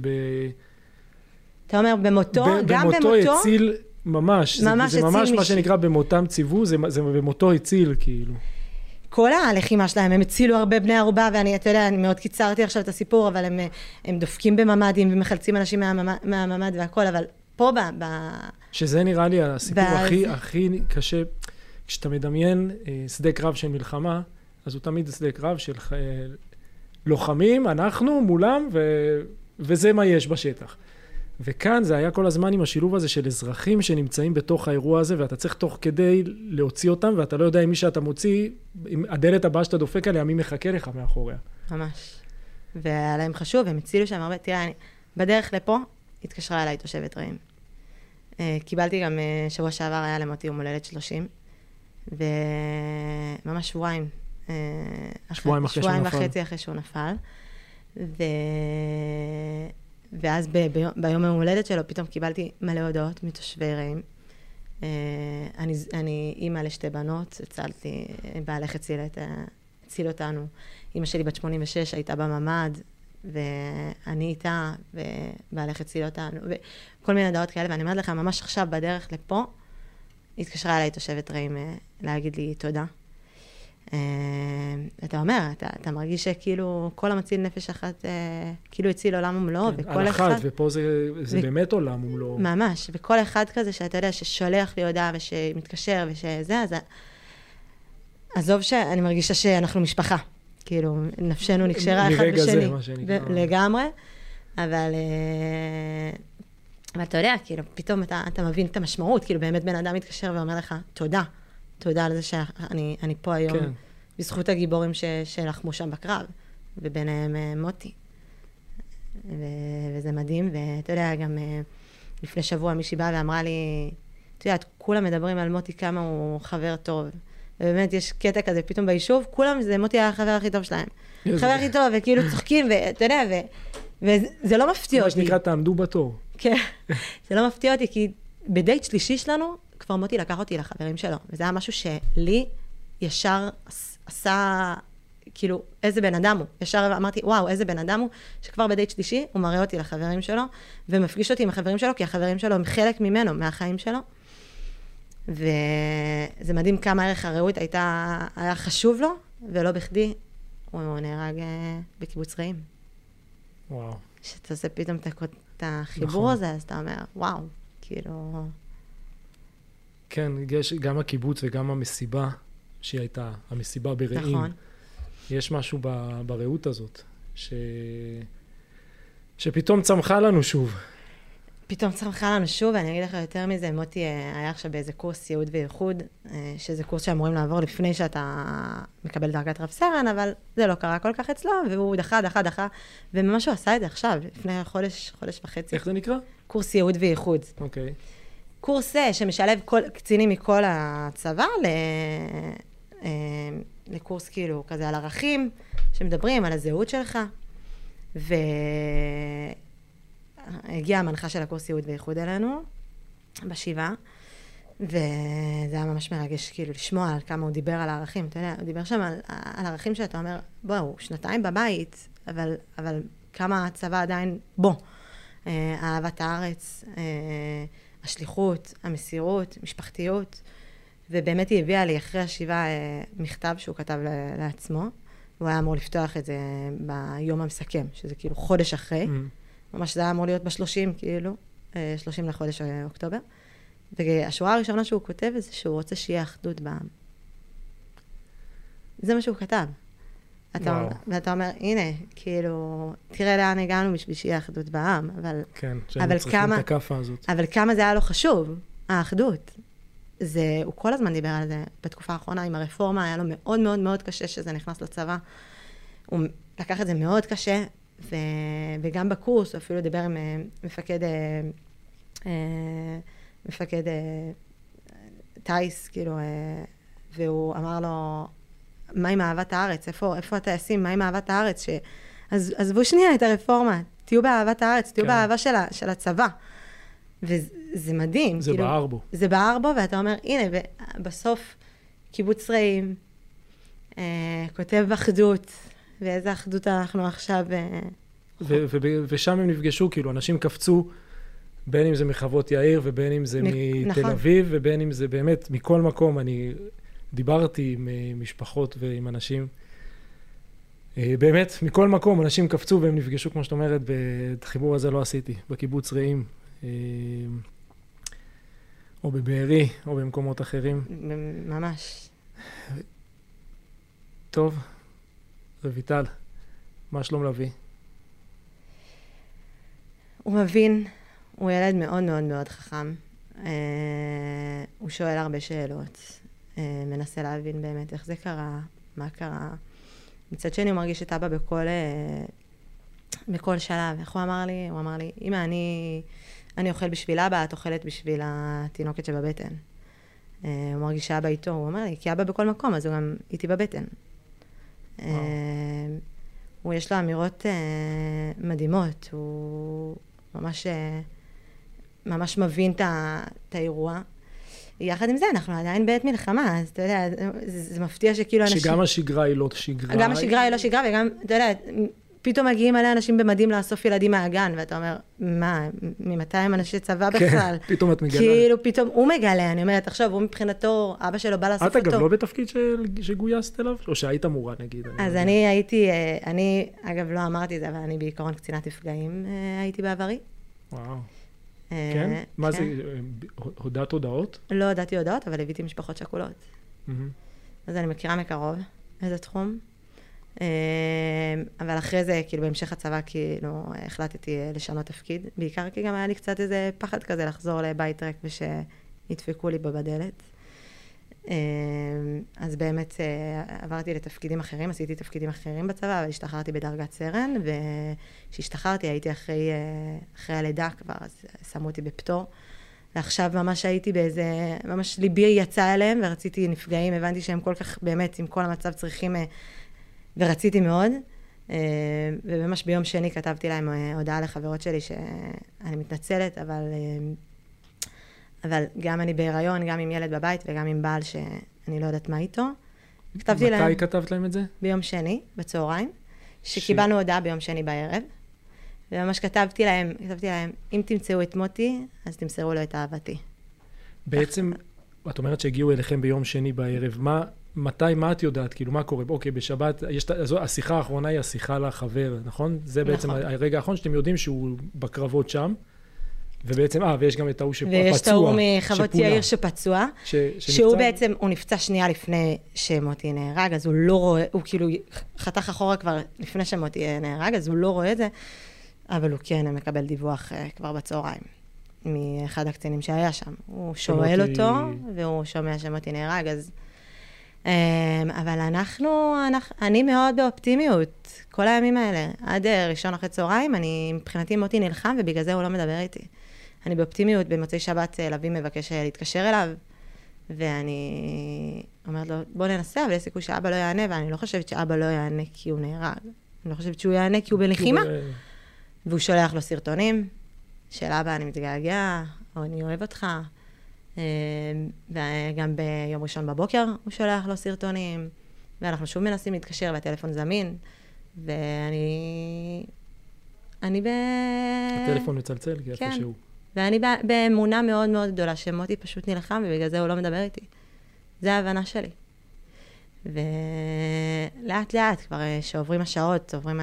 אתה אומר, במותו, ב- גם במותו במותו, הציל ממש, זה- ממש זה הציל ממש מה. שנקרא במותם ציוו, זה, זה במותו הציל, כאילו. כל הלחימה שלהם, הם הצילו הרבה בני ערובה, ואני, אתה יודע, אני מאוד קיצרתי עכשיו את הסיפור, אבל הם, הם דופקים בממ"דים ומחלצים אנשים מהממ"ד, מהממ"ד והכל, אבל פה ב... ב שזה נראה לי הסיפור ואז- הכי, הכי קשה, כשאתה מדמיין אה, שדה קרב של מלחמה, אז הוא תמיד שדה קרב של ח- לוחמים, אנחנו מולם, ו, וזה מה יש בשטח. וכאן זה היה כל הזמן עם השילוב הזה של אזרחים שנמצאים בתוך האירוע הזה, ואתה צריך תוך כדי להוציא אותם, ואתה לא יודע אם מי שאתה מוציא, אם הדלת הבאה שאתה דופק עליה, מי מחכה לך מאחוריה. ממש. והיה להם חשוב, הם הצילו שם הרבה. תראה, אני, בדרך לפה התקשרה אליי תושבת רעים. אה, קיבלתי גם, אה, שבוע שעבר היה למוטי יום הולדת 30, וממש שבועיים. אה, שבועיים אחרי שהוא שבועיים נפל. וחצי אחרי שהוא נפל. ו... ואז ב... ביום, ביום היום הולדת שלו פתאום קיבלתי מלא הודעות מתושבי רעים. אה, אני, אני אימא לשתי בנות, הצלתי, בעלך הציל, את, הציל אותנו. אימא שלי בת 86 הייתה בממ"ד, ואני איתה, ובעלך הציל אותנו, וכל מיני הודעות כאלה, ואני אומרת לך, ממש עכשיו בדרך לפה, התקשרה אליי תושבת רעים אה, להגיד לי תודה. אה, אתה אומר, אתה, אתה מרגיש שכאילו כל המציל נפש אחת, אה, כאילו הציל עולם ומלואו, כן, וכל על אחד... אחת, ופה זה, זה ו- באמת עולם ומלואו. ממש, וכל אחד כזה שאתה יודע, ששולח לי הודעה ושמתקשר ושזה, אז עזוב שאני מרגישה שאנחנו משפחה. כאילו, נפשנו נקשרה אחד מרגע זה, בשני. מה שנקרא. ב- לגמרי, אבל... אה, אבל אתה יודע, כאילו, פתאום אתה, אתה מבין את המשמעות, כאילו, באמת בן אדם מתקשר ואומר לך, תודה, תודה על זה שאני אני פה היום, כן. בזכות הגיבורים ש, שלחמו שם בקרב, וביניהם אה, מוטי. ו, וזה מדהים, ואתה יודע, גם אה, לפני שבוע מישהי באה ואמרה לי, את יודעת, כולם מדברים על מוטי כמה הוא חבר טוב. ובאמת, יש קטע כזה פתאום ביישוב, כולם, זה מוטי היה החבר הכי טוב שלהם. החבר הכי טוב, וכאילו צוחקים, ואתה יודע, ו, וזה לא מפתיע אותי. מה שנקרא, תעמדו בתור. כן, זה לא מפתיע אותי, כי בדייט שלישי שלנו, כבר מוטי לקח אותי לחברים שלו, וזה היה משהו שלי ישר עשה, כאילו, איזה בן אדם הוא. ישר אמרתי, וואו, איזה בן אדם הוא, שכבר בדייט שלישי הוא מראה אותי לחברים שלו, ומפגיש אותי עם החברים שלו, כי החברים שלו הם חלק ממנו, מהחיים שלו. וזה מדהים כמה ערך הרעות הייתה, היה חשוב לו, ולא בכדי, הוא נהרג אה, בקיבוץ רעים. וואו. שאתה עושה פתאום את החיבור נכון. הזה, אז אתה אומר, וואו, כאילו... כן, יש גם הקיבוץ וגם המסיבה שהיא הייתה, המסיבה ברעים. נכון. יש משהו ב, ברעות הזאת, ש... שפתאום צמחה לנו שוב. פתאום צמחה לנו שוב, ואני אגיד לך יותר מזה, מוטי אה, היה עכשיו באיזה קורס ייעוד וייחוד, אה, שזה קורס שאמורים לעבור לפני שאתה מקבל דרגת רב סרן, אבל זה לא קרה כל כך אצלו, והוא דחה, דחה, דחה, וממש הוא עשה את זה עכשיו, לפני חודש, חודש וחצי. איך זה נקרא? קורס ייעוד וייחוד. אוקיי. Okay. קורס אה, שמשלב כל, קצינים מכל הצבא ל, לקורס כאילו כזה על ערכים, שמדברים על הזהות שלך, ו... הגיעה המנחה של הקורס ייעוד ואיחוד אלינו, בשבעה, וזה היה ממש מרגש, כאילו, לשמוע על כמה הוא דיבר על הערכים. אתה יודע, הוא דיבר שם על, על ערכים שאתה אומר, בואו, שנתיים בבית, אבל, אבל כמה הצבא עדיין בו. אה, אהבת הארץ, אה, השליחות, המסירות, משפחתיות. ובאמת היא הביאה לי אחרי השבעה אה, מכתב שהוא כתב לעצמו. הוא היה אמור לפתוח את זה ביום המסכם, שזה כאילו חודש אחרי. Mm-hmm. ממש זה היה אמור להיות בשלושים, כאילו, אה, שלושים לחודש אה, אוקטובר. והשורה הראשונה שהוא כותב זה שהוא רוצה שיהיה אחדות בעם. זה מה שהוא כתב. אתה, ואתה אומר, הנה, כאילו, תראה לאן הגענו בשביל שיהיה אחדות בעם, אבל... כן, שהיינו צריכים כמה, את הכאפה הזאת. אבל כמה זה היה לו חשוב, האחדות. זה, הוא כל הזמן דיבר על זה בתקופה האחרונה עם הרפורמה, היה לו מאוד מאוד מאוד קשה שזה נכנס לצבא. הוא לקח את זה מאוד קשה, ו, וגם בקורס, הוא אפילו דיבר עם אה, מפקד, אה, אה, מפקד טיס, כאילו, והוא אמר לו, מה עם אהבת הארץ? איפה, איפה הטייסים? מה עם אהבת הארץ? ש... אז עזבו שנייה את הרפורמה, תהיו באהבת הארץ, תהיו כן. באהבה של, ה, של הצבא. וזה מדהים. זה כאילו, בער בו. זה בער בו, ואתה אומר, הנה, בסוף קיבוץ רעים, אה, כותב אחדות, ואיזה אחדות אנחנו עכשיו... אה, ושם הם נפגשו, כאילו, אנשים קפצו, בין אם זה מחוות יאיר, ובין אם זה מתל נכון. אביב, ובין אם זה באמת מכל מקום. אני דיברתי עם אה, משפחות ועם אנשים. אה, באמת, מכל מקום, אנשים קפצו והם נפגשו, כמו שאת אומרת, את החיבור הזה לא עשיתי, בקיבוץ רעים, או בבארי, או במקומות אחרים. ממש. טוב, רויטל, מה שלום לביא? הוא מבין, הוא ילד מאוד מאוד מאוד חכם. אה, הוא שואל הרבה שאלות, אה, מנסה להבין באמת איך זה קרה, מה קרה. מצד שני הוא מרגיש את אבא בכל, אה, בכל שלב. איך הוא אמר לי? הוא אמר לי, אמא, אני, אני אוכל בשביל אבא, את אוכלת בשביל התינוקת שבבטן. הוא מרגיש שאבא איתו, הוא אומר לי, כי אבא בכל מקום, אז הוא גם איתי בבטן. אה, הוא, יש לו אמירות אה, מדהימות, הוא ממש, אה, ממש מבין את האירוע. יחד עם זה, אנחנו עדיין בעת מלחמה, אז אתה יודע, זה, זה מפתיע שכאילו אנשים... שגם השגרה היא לא שגרה. גם השגרה היא לא שגרה, וגם, אתה יודע, פתאום מגיעים מלא אנשים במדים לאסוף ילדים מהגן, ואתה אומר, מה, ממתי הם אנשי צבא כן, בכלל? כן, פתאום את מגלה. כאילו, פתאום הוא מגלה, אני אומרת, עכשיו, הוא מבחינתו, אבא שלו בא לאסוף אותו. את אגב לא בתפקיד שגויסת אליו? או שהיית אמורה, נגיד? אז אני, אני הייתי, אה, אני, אגב, לא אמרתי את זה, אבל אני בעיקרון קצינת נפגעים אה, הייתי בעברי. וואו. אה, כן? מה זה, כן. הודעת הודעות? לא הודעתי הודעות, אבל ליוויתי משפחות שכולות. אז אני מכירה מקרוב איזה תחום. אמ, אבל אחרי זה, כאילו, בהמשך הצבא, כאילו, החלטתי אה, לשנות תפקיד. בעיקר כי גם היה לי קצת איזה פחד כזה לחזור לבית ריק ושידפקו לי בו בדלת. אמ, אז באמת אה, עברתי לתפקידים אחרים, עשיתי תפקידים אחרים בצבא, אבל השתחררתי בדרגת סרן, וכשהשתחררתי הייתי אחרי, אה, אחרי הלידה כבר, אז שמו אותי בפטור. ועכשיו ממש הייתי באיזה, ממש ליבי יצא אליהם, ורציתי נפגעים, הבנתי שהם כל כך, באמת, עם כל המצב צריכים, אה, ורציתי מאוד. וממש ביום שני כתבתי להם הודעה לחברות שלי שאני מתנצלת, אבל, אבל גם אני בהיריון, גם עם ילד בבית וגם עם בעל שאני לא יודעת מה איתו. כתבתי להם... מתי כתבת להם את זה? ביום שני, בצהריים, שקיבלנו ש... הודעה ביום שני בערב. וממש כתבתי להם, כתבתי להם, אם תמצאו את מוטי, אז תמסרו לו את אהבתי. בעצם, את אומרת שהגיעו אליכם ביום שני בערב, מה, מתי, מה את יודעת? כאילו, מה קורה? אוקיי, בשבת, יש, זו, השיחה האחרונה היא השיחה לחבר, נכון? זה בעצם נכון. הרגע האחרון שאתם יודעים שהוא בקרבות שם. ובעצם, אה, ויש גם את ההוא שפצוע, ויש את ההוא מחוות יאיר שפצוע, ש, שהוא שנפצע? בעצם, הוא נפצע שנייה לפני שמוטי נהרג, אז הוא לא רואה, הוא כאילו חתך אחורה כבר לפני שמוטי נהרג, אז הוא לא רואה את זה. אבל הוא כן מקבל דיווח uh, כבר בצהריים מאחד הקצינים שהיה שם. הוא שואל שמותי... אותו, והוא שומע שמוטי נהרג, אז... Um, אבל אנחנו, אנחנו, אני מאוד באופטימיות כל הימים האלה. עד uh, ראשון אחרי צהריים, אני, מבחינתי מוטי נלחם, ובגלל זה הוא לא מדבר איתי. אני באופטימיות, במוצאי שבת uh, לביא מבקש להתקשר אליו, ואני אומרת לו, בוא ננסה, אבל יש סיכוי שאבא לא יענה, ואני לא חושבת שאבא לא יענה כי הוא נהרג. אני לא חושבת שהוא יענה כי הוא בלחימה. והוא שולח לו סרטונים של אבא, אני מתגעגע, או אני אוהב אותך. אה, וגם ביום ראשון בבוקר הוא שולח לו סרטונים, ואנחנו שוב מנסים להתקשר והטלפון זמין, ואני... אני ב... הטלפון מצלצל כי כן. שהוא. ואני באמונה מאוד מאוד גדולה שמוטי פשוט נלחם, ובגלל זה הוא לא מדבר איתי. זה ההבנה שלי. ולאט לאט, כבר אה, שעוברים השעות, עוברים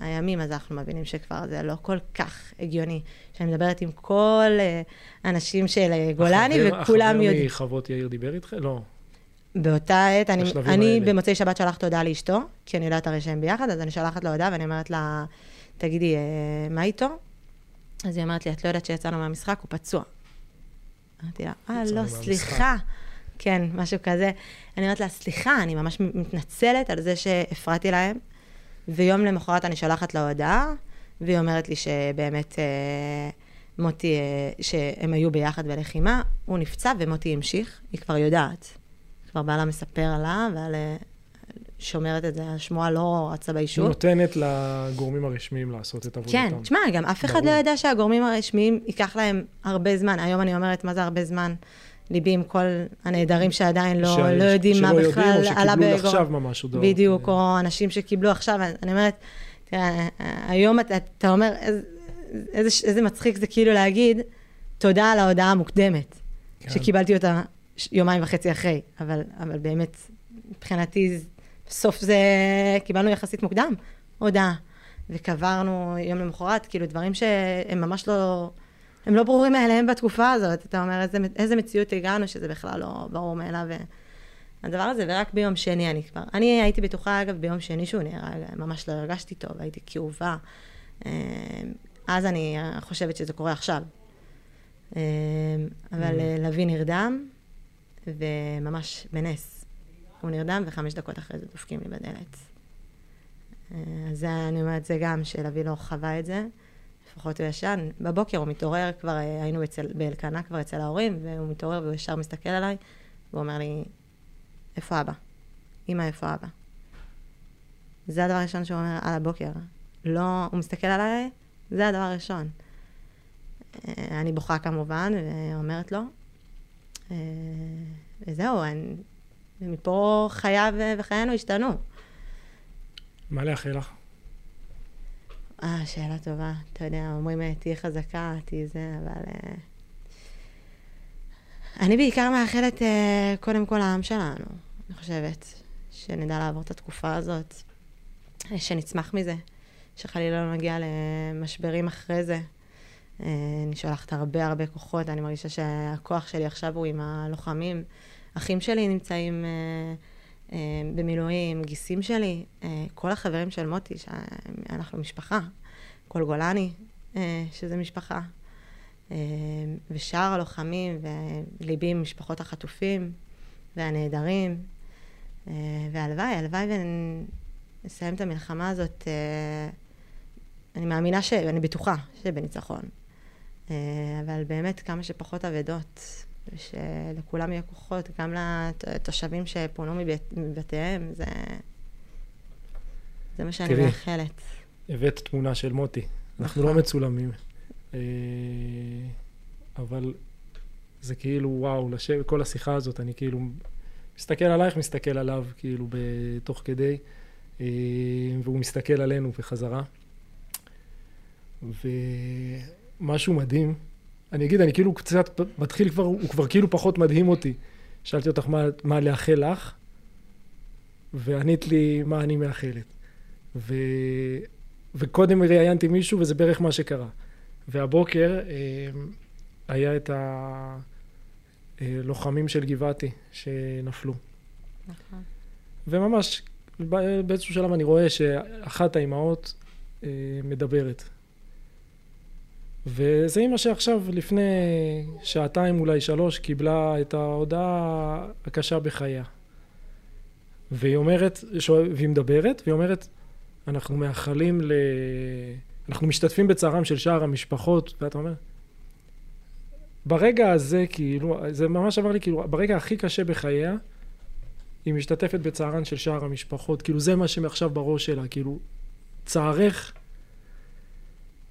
הימים, אז אנחנו מבינים שכבר זה לא כל כך הגיוני. שאני מדברת עם כל אה, אנשים של אה, גולני, החבר, וכולם יודעים... החבר מחוות יאיר דיבר איתך? לא. באותה עת, אני, אני במוצאי שבת שלחת הודעה לאשתו, כי אני יודעת הרי שהם ביחד, אז אני שולחת לה הודעה ואני אומרת לה, תגידי, מה איתו? אז היא אומרת לי, את לא יודעת שיצאנו מהמשחק, הוא פצוע. אמרתי לה, אה, לא, סליחה. כן, משהו כזה. אני אומרת לה, סליחה, אני ממש מתנצלת על זה שהפרעתי להם. ויום למחרת אני שולחת לה הודעה, והיא אומרת לי שבאמת אה, מוטי, אה, שהם היו ביחד בלחימה, הוא נפצע ומוטי המשיך, היא כבר יודעת. כבר בעלה מספר עליו, ועל... שומרת את זה, השמועה לא רצה ביישוב. היא נותנת לגורמים הרשמיים לעשות את עבודתם. כן, תשמע, גם אף אחד לא ידע שהגורמים הרשמיים ייקח להם הרבה זמן. היום אני אומרת, מה זה הרבה זמן? ליבי עם כל הנעדרים שעדיין לא, ש... לא יודעים מה בכלל עלה בגו. שלא יודעים, או שקיבלו עכשיו ממש הודעות. בדיוק, או אנשים שקיבלו עכשיו, אני אומרת, תראה, היום אתה, אתה אומר, איזה, איזה, איזה מצחיק זה כאילו להגיד, תודה על ההודעה המוקדמת, כן. שקיבלתי אותה יומיים וחצי אחרי, אבל, אבל באמת, מבחינתי, בסוף זה, קיבלנו יחסית מוקדם, הודעה, וקברנו יום למחרת, כאילו דברים שהם ממש לא... הם לא ברורים מאליהם בתקופה הזאת. אתה אומר, איזה, איזה מציאות הגענו, שזה בכלל לא ברור מאליו. הדבר הזה, ורק ביום שני אני כבר... אני הייתי בטוחה, אגב, ביום שני שהוא נהרג, ממש לא הרגשתי טוב, הייתי כאובה. אה, אז אני חושבת שזה קורה עכשיו. אה, אבל mm. לביא נרדם, וממש בנס. הוא נרדם, וחמש דקות אחרי זה דופקים לי בדלת. אה, אז אני אומרת, זה גם שלביא לא חווה את זה. לפחות הוא ישן. בבוקר הוא מתעורר, כבר אה, היינו אצל, באלקנה כבר אצל ההורים, והוא מתעורר והוא ישר מסתכל עליי, והוא אומר לי, איפה אבא? אמא, איפה אבא? זה הדבר הראשון שהוא אומר על הבוקר. לא, הוא מסתכל עליי, זה הדבר הראשון. אה, אני בוכה כמובן, ואומרת לו, וזהו, אני, מפה חייו וחיינו השתנו. מה לאחל לך? אה, שאלה טובה. אתה יודע, אומרים, אה, תהיי חזקה, תהיי זה, אבל... Uh... אני בעיקר מאחלת uh, קודם כל לעם שלנו, אני חושבת, שנדע לעבור את התקופה הזאת, שנצמח מזה, שחלילה לא נגיע למשברים אחרי זה. Uh, אני שולחת הרבה הרבה כוחות, אני מרגישה שהכוח שלי עכשיו הוא עם הלוחמים. אחים שלי נמצאים... Uh, אה, במילואים, גיסים שלי, אה, כל החברים של מוטי, שאנחנו משפחה, כל גולני, אה, שזה משפחה, ושאר הלוחמים, וליבי עם משפחות החטופים והנעדרים, והלוואי, הלוואי ונסיים את המלחמה הזאת, אני מאמינה ש... אני בטוחה שבניצחון. אה, אבל באמת כמה שפחות אבדות, ושלכולם יהיו כוחות, גם לתושבים שפונו מבית, מבתיהם, זה, זה מה שאני תראי, מאחלת. הבאת תמונה של מוטי, אנחנו לא נכון. מצולמים, אה, אבל זה כאילו, וואו, לשבת, כל השיחה הזאת, אני כאילו מסתכל עלייך, מסתכל עליו, כאילו, בתוך כדי, אה, והוא מסתכל עלינו בחזרה. ומשהו מדהים, אני אגיד, אני כאילו קצת מתחיל כבר, הוא כבר כאילו פחות מדהים אותי. שאלתי אותך מה, מה לאחל לך, וענית לי מה אני מאחלת. ו... וקודם ראיינתי מישהו וזה בערך מה שקרה. והבוקר אה, היה את הלוחמים של גבעתי שנפלו. נכון. וממש באיזשהו שלב אני רואה שאחת האימהות אה, מדברת. וזה אימא שעכשיו לפני שעתיים אולי שלוש קיבלה את ההודעה הקשה בחייה. והיא אומרת, והיא מדברת, והיא אומרת, אנחנו מאחלים ל... אנחנו משתתפים בצערם של שאר המשפחות, ואתה אומר, ברגע הזה, כאילו, זה ממש עבר לי, כאילו, ברגע הכי קשה בחייה, היא משתתפת בצערן של שאר המשפחות, כאילו זה מה שמעכשיו בראש שלה, כאילו, צערך,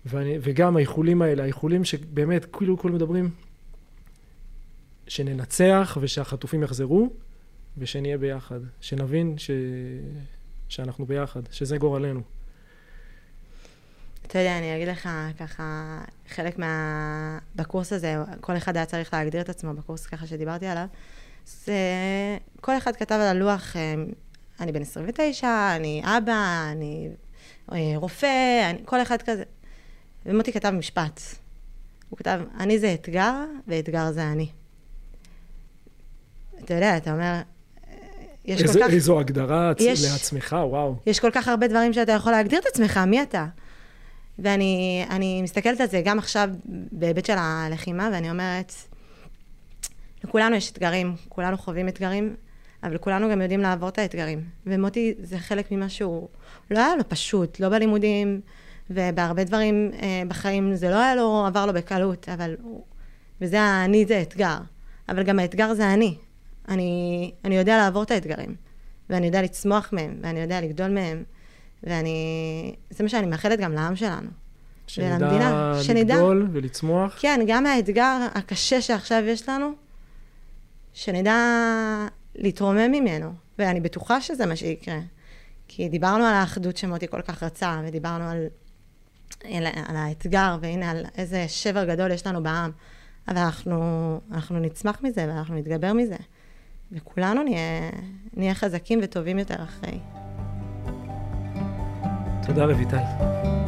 ואני, וגם האיחולים האלה, האיחולים שבאמת, כאילו, כולם מדברים, שננצח ושהחטופים יחזרו, ושנהיה ביחד, שנבין ש... שאנחנו ביחד, שזה גורלנו. אתה יודע, אני אגיד לך ככה, חלק מה... בקורס הזה, כל אחד היה צריך להגדיר את עצמו בקורס ככה שדיברתי עליו. זה... כל אחד כתב על הלוח, אה, אני בן 29, אני אבא, אני אה, רופא, אני... כל אחד כזה. ומוטי כתב משפט. הוא כתב, אני זה אתגר, ואתגר זה אני. אתה יודע, אתה אומר, יש איזה, כל כך... איזו הגדרה יש, לעצמך, וואו. יש כל כך הרבה דברים שאתה יכול להגדיר את עצמך, מי אתה? ואני מסתכלת על זה גם עכשיו בהיבט של הלחימה, ואני אומרת, לכולנו יש אתגרים, כולנו חווים אתגרים, אבל כולנו גם יודעים לעבור את האתגרים. ומוטי זה חלק ממשהו, לא היה לו פשוט, לא בלימודים, ובהרבה דברים אה, בחיים זה לא היה לו, עבר לו בקלות, אבל. וזה אני זה אתגר. אבל גם האתגר זה אני. אני, אני יודע לעבור את האתגרים, ואני יודע לצמוח מהם, ואני יודע לגדול מהם, ואני... זה מה שאני מאחלת גם לעם שלנו. שנדע לגדול ולצמוח. כן, גם האתגר הקשה שעכשיו יש לנו, שנדע להתרומם ממנו, ואני בטוחה שזה מה שיקרה. כי דיברנו על האחדות שמוטי כל כך רצה, ודיברנו על, על האתגר, והנה על איזה שבר גדול יש לנו בעם. אבל אנחנו, אנחנו נצמח מזה ואנחנו נתגבר מזה. וכולנו נהיה, נהיה חזקים וטובים יותר אחרי. תודה רויטל.